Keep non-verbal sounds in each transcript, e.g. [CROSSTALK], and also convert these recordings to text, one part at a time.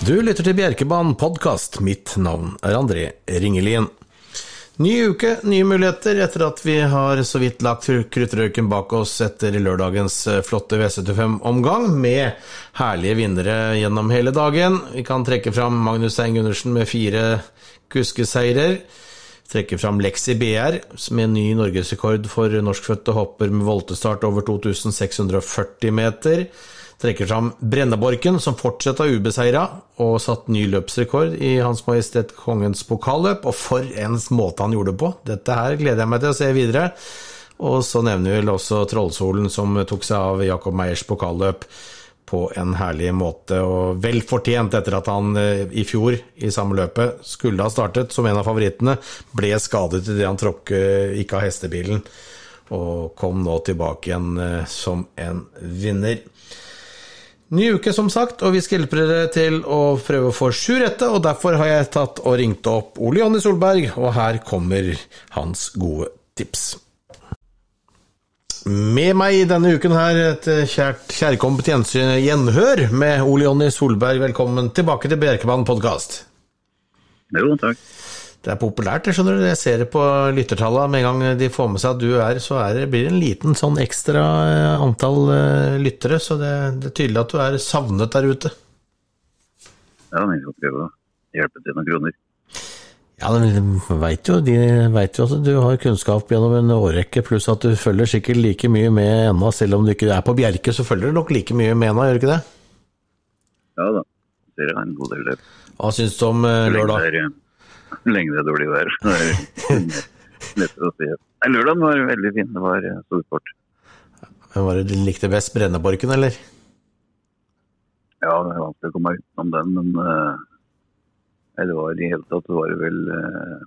Du lytter til Bjerkebanen podkast. Mitt navn er André Ringelien. Ny uke, nye muligheter etter at vi har så vidt lagt kruttrøyken bak oss etter lørdagens eh, flotte V75-omgang, med herlige vinnere gjennom hele dagen. Vi kan trekke fram Magnus Stein Gundersen med fire kuskeseirer. Trekke fram Lexi BR med en ny norgesrekord for norskfødte hopper med voltestart over 2640 meter trekker fram Brenneborken, som fortsatt er ubeseira, og satt ny løpsrekord i Hans Majestet Kongens pokalløp. Og for en måte han gjorde det på! Dette her gleder jeg meg til å se videre. Og så nevner vi vel også Trollsolen, som tok seg av Jakob Meyers pokalløp på en herlig måte, og vel fortjent etter at han eh, i fjor, i samme løpet, skulle ha startet som en av favorittene, ble skadet idet han tråkket ikke av hestebilen, og kom nå tilbake igjen eh, som en vinner. Ny uke, som sagt, og vi skal hjelpe dere til å prøve å få sju rette, og derfor har jeg tatt og ringt opp Ole Jonny Solberg, og her kommer hans gode tips. Med meg denne uken her et kjært kjærkomment gjenhør med Ole Jonny Solberg. Velkommen tilbake til Bjerkebanen podkast. Jo, takk. Det er populært, jeg skjønner du. Jeg ser det på lyttertallene. Med en gang de får med seg at du er, så er det, blir det en liten sånn ekstra eh, antall uh, lyttere. Så det, det, er tydelig at du er savnet der ute. Ja, vi får prøve å hjelpe til noen kroner. Ja, de veit jo, de vet jo at du har kunnskap gjennom en årrekke, pluss at du følger sikkert like mye med ennå. Selv om du ikke er på Bjerke, så følger du nok like mye med ennå, gjør du ikke det? Ja da, dere har en god del der. Hva syns du om uh, lørdag? Lenge det dårlig vær. Si. Lørdagen var veldig fin. Det var eh, stor. Men var det du likte best Brenneborken, eller? Ja, det er vanskelig å komme utenom den, men uh, det var i hele tatt det var vel uh,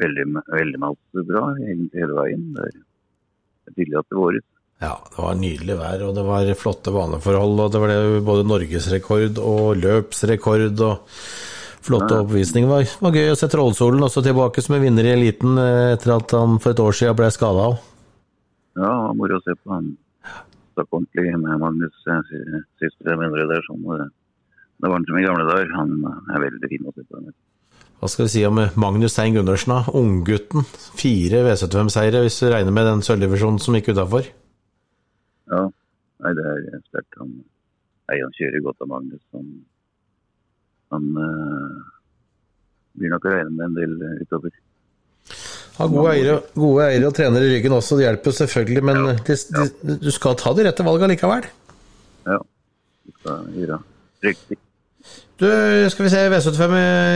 veldig, veldig bra egentlig hele veien. Det er tydelig at det var ut. Ja, det var nydelig vær, og det var flotte baneforhold. Og det var det både norgesrekord og løpsrekord. og Flott oppvisning. Det var, var, gøy å se Trollsolen også tilbake som en vinner i eliten eh, etter at han for et år siden ble skada. Ja, moro å se på. Han stakk ordentlig med Magnus eh, siste vinner der. Sånn, det var han som i gamle dager. Han er veldig fin å se på. Hva skal vi si om Magnus Stein Gundersen, da? Unggutten. Fire V75-seire, hvis du regner med den sølvdivisjonen som gikk utafor? Ja, nei, det er sterkt. Han, han kjører godt av Magnus. Han han uh, blir nok å regne med en del eh, utover. Ha gode eiere, gode eiere og trenere i ryggen også, det hjelper selvfølgelig. Men ja, de, de, du skal ta de rette valgene likevel. Ja, du skal gjøre riktig. Du, skal vi se V75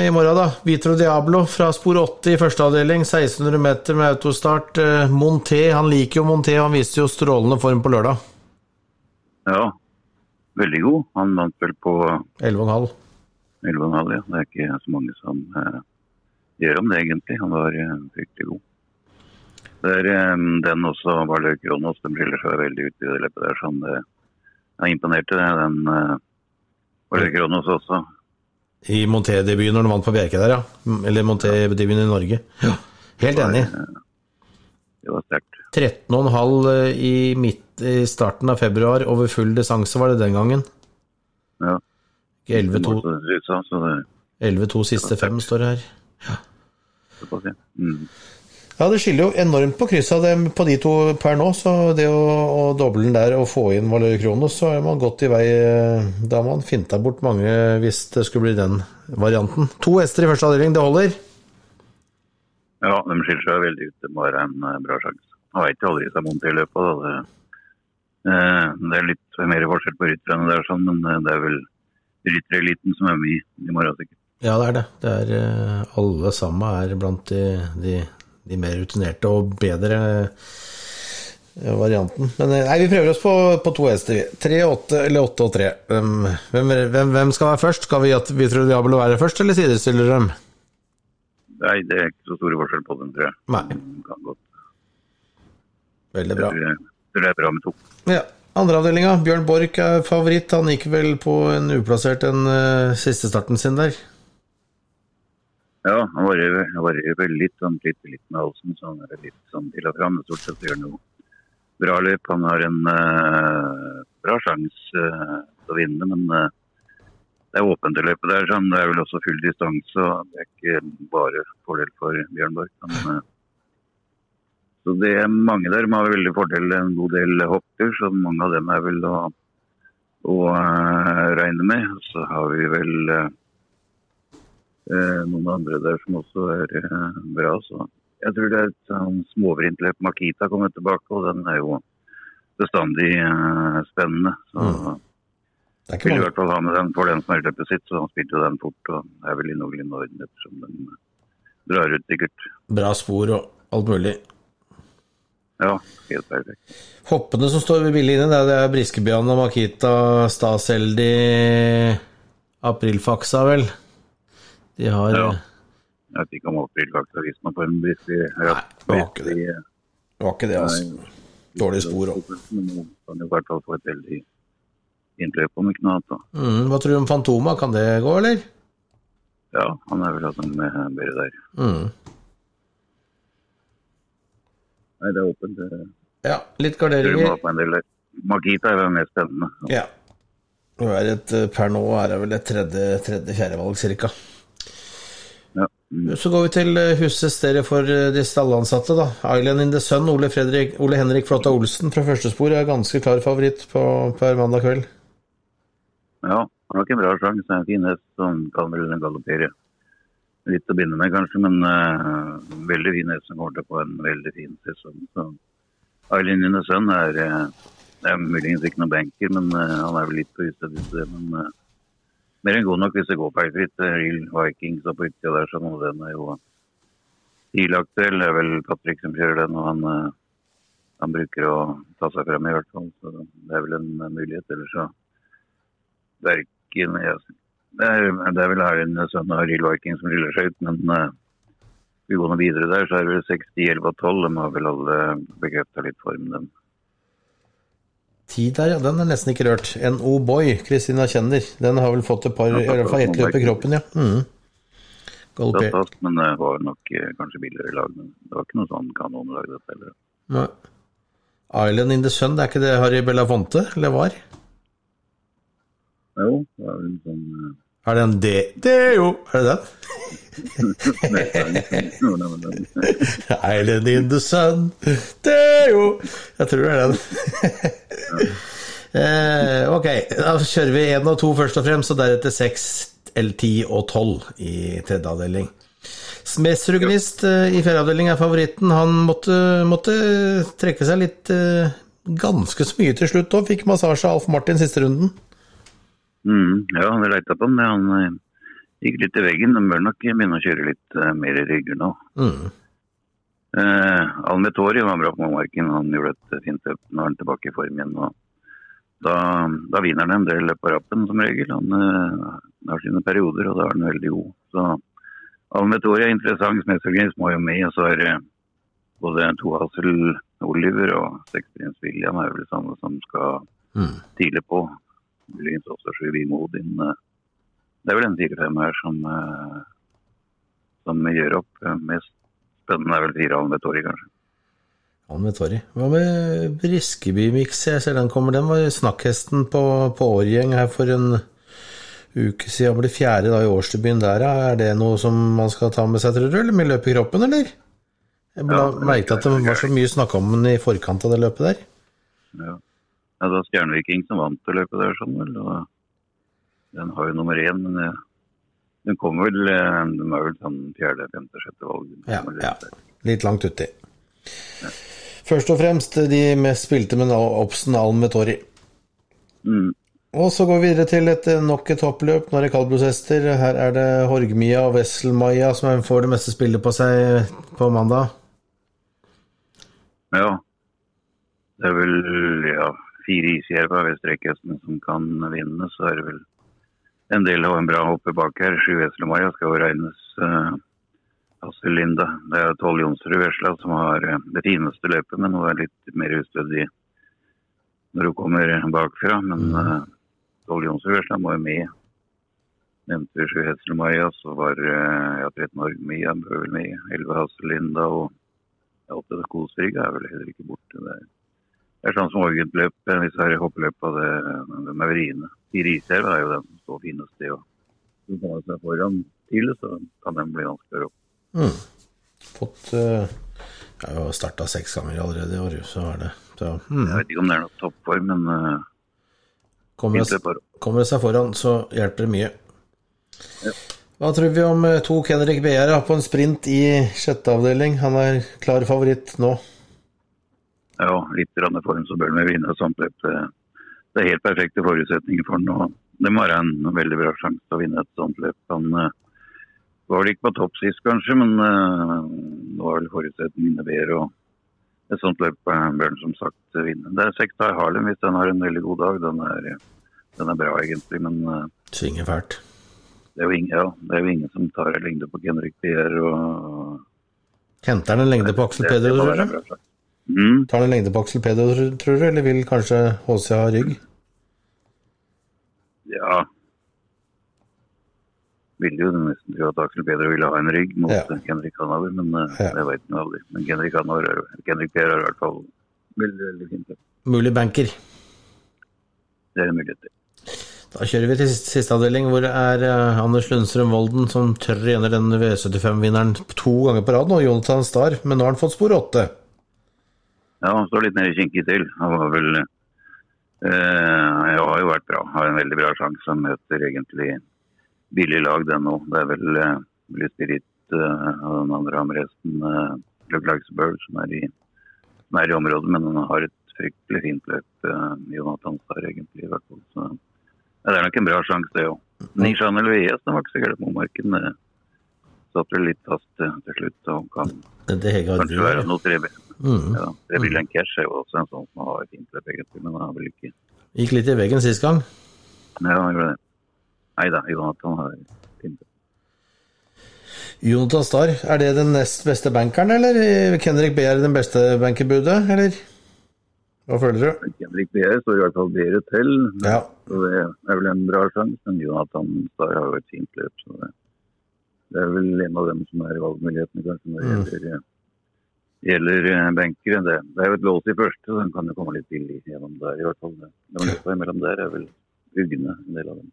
i morgen, da. Vitro Diablo fra spor 8 i første avdeling. 1600 meter med autostart. Eh, Monté, han liker jo Monté, han viste jo strålende form på lørdag. Ja, veldig god. Han vant vel på 11,5. 11,5, ja. Det er ikke så mange som eh, gjør om det, egentlig. Han var eh, fryktelig god. Det er um, den også, Valøy Kronos, den skiller seg veldig ut i det løpet der. Sånn, det er imponerte, det. Den eh, Valøy Kronos også. I Monté-debuten når han vant på Bjerke der, ja. Eller Monté-debuten i Norge. Ja. Helt enig. Det var sterkt. 13,5 i, midt, i starten av februar over full distanse var det den gangen. Ja. 11-2 siste fem, står det her. Ja. Mm. ja, det skiller jo enormt på kryssa på de to per nå. Så det å, å doble den der og få inn Valør Kronos, så er man godt i vei. Da har man finta bort mange hvis det skulle bli den varianten. To hester i første avdeling, det holder? Ja, de skiller seg veldig ut. Det må være en eh, bra sjanse. Man veit jo aldri seg vondt i løpet. Det, eh, det er litt mer forskjell på rytterne der, sånn, men eh, det er vel ryttereliten som er med i morgen, sikkert. Ja, det er det. det er, eh, alle sammen er blant de, de, de mer rutinerte og bedre eh, varianten. Men eh, nei, vi prøver oss på, på to hester. Tre, åtte eller åtte og tre. Hvem, hvem, hvem, skal være først? Skal vi at vi tror Diablo være først, eller sidestiller dem? Nei, det er ikke så store forskjell på dem, tror jeg. Nei. Veldig bra. Jeg tror det er bra med to. Ja. Andreavdelinga, Bjørn Borch er favoritt. Han gikk vel på en uplassert den uh, siste starten sin der? Ja, han varierer vel litt sånn litt, litt med halsen, så han er litt sånn til og fram. Stort sett gjør noe bra løp. Han har en uh, bra sjanse uh, til å vinne, men det er åpent i løpet der. Han Det er vel også full distanse. og Det er ikke bare fordel for Bjørn Borch. Men, eh, så det er mange der har veldig fordel. En god del hopper, så mange av dem er vel å, å eh, regne med. Så har vi vel eh, eh, noen andre der som også er eh, bra. Så jeg tror det er et sånn småvrintløp. Makita kommer tilbake, og den er jo bestandig eh, spennende. Så Mm. Vil i hvert fall ha med den for den som er løpet sitt, så han spilte den fort. og er vel i noenlunde orden ettersom den drar ut sikkert. Bra spor og alt mulig. Ja, helt perfekt. Hoppene som står billig inne, det er, er og Makita, Staseldi, Aprilfaksa, vel. De har Ja. Jeg vet ikke om Aprilfaksa har vist meg på en briskelig Nei, det var ikke det. Det var ikke det, altså. Dårlig spor òg. Kan i hvert fall få et veldig innløp om ikke noe annet. Mm, hva tror du om Fantoma? Kan det gå, eller? Ja, han er vel hatt en eh, bedre der. Mm. Nei, det er åpent. Ja, litt garderinger. en der. Makita er den mest spennende. Ja. Et, eh, per nå er det vel et tredje-fjerde fjerdevalg, cirka. Ja. Mm. Så går vi til husets huset stedet for eh, de stallansatte, da. Island in the Sun, Ole, Fredrik, Ole Henrik Flotta Olsen fra første spor er ganske klar favoritt på, per mandag kveld. Ja, han har ikke en bra sjanse. En fin hest som kan vel galoppere litt å begynne med, kanskje. Men uh, veldig fin hest som kommer til å få en veldig fin sesong. Så Eileen in Sønn er, eh, er muligens ikke noen banker, men uh, han er vel litt på utsted. Men uh, mer enn god nok hvis det går feilfritt. Real Vikings og på utsida der, så nå den er jo ilaktuell. Det er vel Patrick som kjører den, og han, han bruker å ta seg frem i hvert fall. Så det er vel en mulighet. Ellers så verken ja, det, er, det er vel her en sønn av Real Viking som ruller seg ut, men uh, vi går nå videre der, så er det vel 6, 10, 11 og 12. De har vel alle bekrefta litt form, dem. Ti der, ja. Den er nesten ikke rørt. NO Boy, Kristina Kjenner. Den har vel fått et par, i hvert fall ett løp i kroppen, ja. Mm. Fast, men det var nok eh, kanskje billigere lag. Men det var ikke noe sånn kanonlag, dette heller. Island in the Sun, det er ikke det Harry Belafonte, eller var? Jo, det er en sånn eh, Er det en D... Det er jo Er det den? [LAUGHS] [LAUGHS] Island in the Sun, det er jo Jeg tror det er den. [LAUGHS] eh, ok, da kjører vi én og to først og fremst, og deretter seks, L10 og 12 i tredje avdeling. Smesrugnist eh, i fjerde avdeling er favoritten. Han måtte, måtte trekke seg litt eh, ganske så mye til slutt òg. Fikk massasje av Alf Martin siste runden. Mm, ja, han har leita på den. Han eh, gikk litt i veggen. De bør nok begynne å kjøre litt uh, mer rygger nå. Mm. Uh, Almetori var bra på marken. Han gjorde et fint løp. Nå er han tilbake i form igjen. Og da, da vinner han en del løp på rappen, som regel. Han uh, har sine perioder, og da er han veldig god. Så Almetori er interessant. Smedsorganism må jo med. Og så er det både Tohassel Oliver og Sexprins William er vel samme som skal Mm. tidlig på. Muligens også Sju Odin. eh, Det er vel en fire-fem her som, eh, som gjør opp. Eh, Mest spennende er vel fire Almetori, kanskje. Almetori. Hva med Briskeby-miks? Jeg ser den kommer. Den var snakkhesten på, på årgjeng her for en uke siden. Ble fjerde da i årsdebuten der. Er det noe som man skal ta med seg, tror du? Eller med løpet i kroppen, eller? Jeg ja, merket at det var så mye snakk om den i forkant av det løpet der. Ja. Ja, det var Stjerneviking som vant det løpet der, sånn vel. Og den har jo nummer én, men ja. den kommer vel eh, Den er vel sånn fjerde, femte, sjette valg. Ja, ja. Litt langt uti. Først og fremst de mest spilte med Obsen Almetori. Mm. Og så går vi videre til et, eh, nok et hoppløp. Nå er det kaldblodshester. Her er det Horgmia og Wesselmaja som får det meste spillet på seg på mandag. Ja. Det er vel ja, fire isgjerder ved strekkhestene som kan vinne. Så er det vel en del av en bra hopper bak her. Sju Veslemaja skal jo regnes uh, Astrid Linda. Det er tolv Jonsrud Vesla som har eh, det fineste løpet, men hun er litt mer ustødig når hun kommer bakfra. Men uh, tolv Jonsrud Vesla må jo med. Nevnte Sju Veslemaja, så var uh, ja, 13 år Mia bør vel med. 11 Astrid Linda og ja, åtte Kosrygg er vel heller ikke borte. Det er, det er sånn som Orgentløp, disse her hoppeløpa, det, de er vriene. Fire isjerv er jo den som står finest i. Og så kommer seg foran til, så kan den bli vanskeligere opp. Mm. Fått uh, Jeg har jo starta seks ganger allerede i år, så er det så, mm. Jeg vet ikke om det er noe toppform, men uh, kommer, det, kommer det seg foran, så hjelper det mye. Ja. Hva tror vi om to Henrik Begjæra på en sprint i sjette avdeling? Han er klar favoritt nå. Ja, litt form så bør han vinne sånt. Det er helt perfekte forutsetninger for den. Og det må være en veldig bra sjanse til å vinne et sånt løp. Han uh, var vel ikke på topp sist, kanskje, men uh, nå er vel forutsetningene bedre. og Et sånt løp bør han som sagt vinne. Det er Sektar Harlem hvis den har en veldig god dag. Den er, den er bra, egentlig, men Svinger fælt. Det er, jo ingen, ja, det er jo ingen som tar en lengde på Henrik Pierre og Henter han en lengde på Aksel Peder? Mm. Tar han en lengde på Aksel Pedro, tror du, eller vil kanskje HC ha rygg? Ja Ville jo nesten tro at Aksel Pedro ville ha en rygg mot ja. Henrik Hanover, men uh, ja. det veit han aldri. Men Henrik Hanover, Henrik Per har i hvert fall veldig, veldig fint. Mulig banker. Det er en mulighet til. Da kjører vi til siste avdeling, hvor det er uh, Anders Lundstrøm Volden som tørr igjener den V75-vinneren to ganger på rad nå, Jonathan Starr, men nå har han fått spor åtte. Ja, han står litt nede kinkig til. Han var vel eh, har jo vært bra. Har en veldig bra sjanse. Han møter egentlig billig lag, den òg. Det er vel eh, Spirit eh, og den andre Amresten, eh, Løklagsbøl, som, er i, som er i området. Men han har et fryktelig fint løp, eh, Jonathan Starr, egentlig. i hvert fall. Så ja, det er nok en bra sjanse, det òg. Nishan eller VS den var ikke så gæren på marken. Det satt vel litt fast til slutt og kan det kanskje være noe trebil. Mm. Ja, William Cash er jo også en sånn som har fint løp, egentlig, men han vel ikke Gikk litt i veggen sist gang? Ja, han gjorde det. Nei da, Jonathan har fint løp. Jonathan Starr, er det den nest beste bankeren, eller? Kenrik B er den beste bankerbudet, eller? Hva føler du? Kendrick Beer står i hvert fall bedre til. Ja. Så det er vel en bra sjanse. Men Jonathan Starr har jo et fint løp. Så det, det, er vel en av dem som er valgmulighetene, kanskje, når det mm. Gjelder, Benker. eh. Det, det, er jo et lås i første, så den kan jo komme litt til gjennom der, i hvert fall. Det løpet imellom der er vel ugne, en del av dem.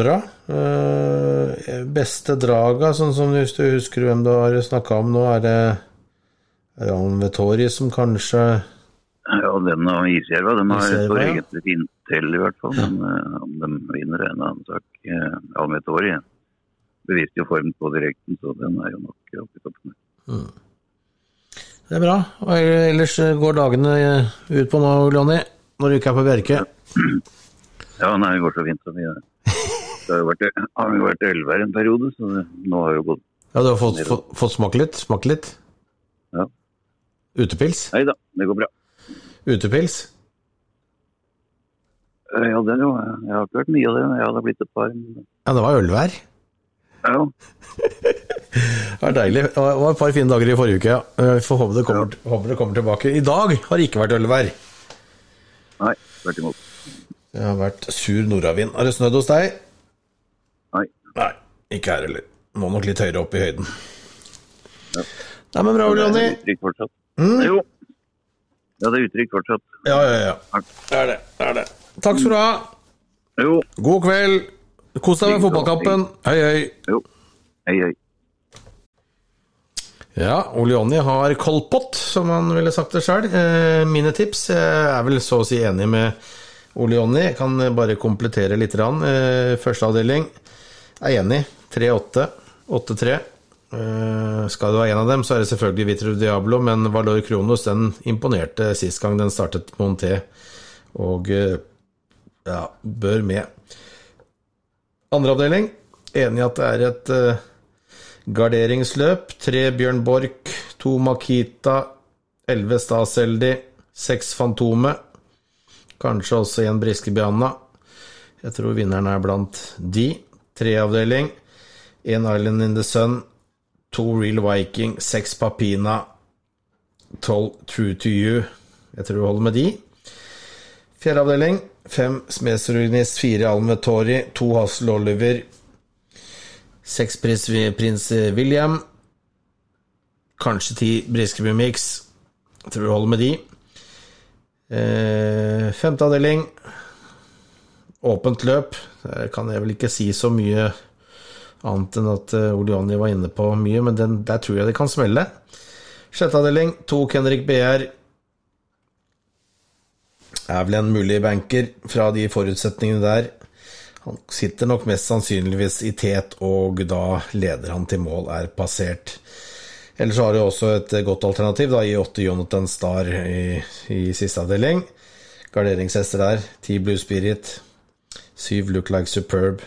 Bra. Uh, beste draga, sånn som du husker hvem du har snakka om nå, er det, det Vettori som kanskje ja, den og Isjerva de har står egentlig fint til, i hvert fall. Men uh, om de vinner, er en annen sak. Uh, Almetori beviste jo form på direkten, så den er jo nok oppe i toppen. Mm. Det er bra. Og ellers går dagene ut på nå, Lonny, når du ikke er på Bjerke? Ja, nei, det går så fint. [LAUGHS] Så mye. Det har jo vært, har jo vært elver en periode, så det, nå har jo gått Ja, Du har fått, fått, fått smake litt? Smake litt? Ja. Utepils? Nei da, det går bra. Utepils? Eh, ja, det jo. Jeg har ikke hørt mye av det. Jeg hadde blitt et par. Ja, det var ølvær? Ja. [LAUGHS] det var deilig. Det var et par fine dager i forrige uke. Ja. Vi får håpe det, kommer, ja. håper det kommer tilbake. I dag har det ikke vært ølvær. Nei, tvert imot. Det har vært sur nordavind. Har det snødd hos deg? Nei. Nei, Ikke her heller. Må nok litt høyere opp i høyden. Ja. Nei, men bra, Jonny. Mm? Jo. Ja, det er uttrykk fortsatt. Ja, ja, ja. Det er det. det er det. Takk skal du ha. Jo. God kveld. Kos deg med fotballkampen. Hei, hei. Jo. Hei, hei. Ja, Ole Jonny har kolpott, som han ville sagt det sjøl. Eh, mine tips Jeg er vel så å si enig med Ole Jonny. Kan bare komplettere litt. Eh, første avdeling er enig. 3-8. 8-3. Uh, skal du ha en av dem, så er det selvfølgelig Vitro Diablo, men Valor Kronos den imponerte sist gang den startet Monté, og ja, bør med. Andre avdeling, enig i at det er et garderingsløp. Tre Bjørn Borch, to Makita, elleve Staseldi, seks Fantome. Kanskje også en Briskebianna. Jeg tror vinneren er blant de. Tre avdeling, én Island in the Sun, to Real Viking, seks Papina, tolv True to You. Jeg tror du holder med de. Fjerde avdeling, fem Smedsruinis, fire Almetori, to Hassel Oliver, seks prins, prins William, kanskje ti Briskeby Mix. Tror vi holder med de. Eh, femte avdeling, åpent løp. Det kan jeg vel ikke si så mye annet enn at eh, Oliani var inne på mye, men den, der tror jeg det kan smelle. Sjette avdeling, to Henrik BR. Er vel en mulig banker fra de forutsetningene der. Han sitter nok mest sannsynligvis i tet, og da leder han til mål er passert. Ellers har du også et godt alternativ da, i åtte Jonathan Starr i, i siste avdeling. Garderingshester der. Ti Blue Spirit. Syv Look Like Superb.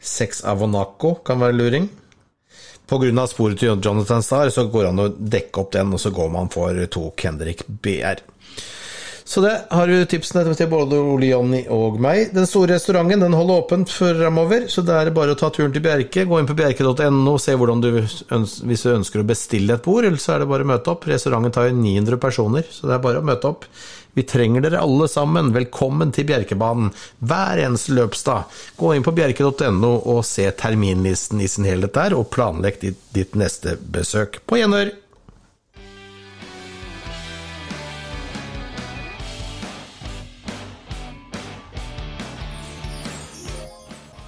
Seks Avonaco kan være luring. Pga. sporet til Jonathan Starr så går han å dekke opp den, og så går man for to Kendrick BR. Så det har du tipsene til både Ole Jonny og meg. Den store restauranten den holder åpent framover, så det er bare å ta turen til Bjerke. Gå inn på bjerke.no og se hvordan du hvis du ønsker å bestille et bord, eller så er det bare å møte opp. Restauranten tar jo 900 personer, så det er bare å møte opp. Vi trenger dere alle sammen. Velkommen til Bjerkebanen hver eneste løpsdag. Gå inn på bjerke.no og se terminlisten i sin helhet der, og planlegg ditt, neste besøk. På gjenhør!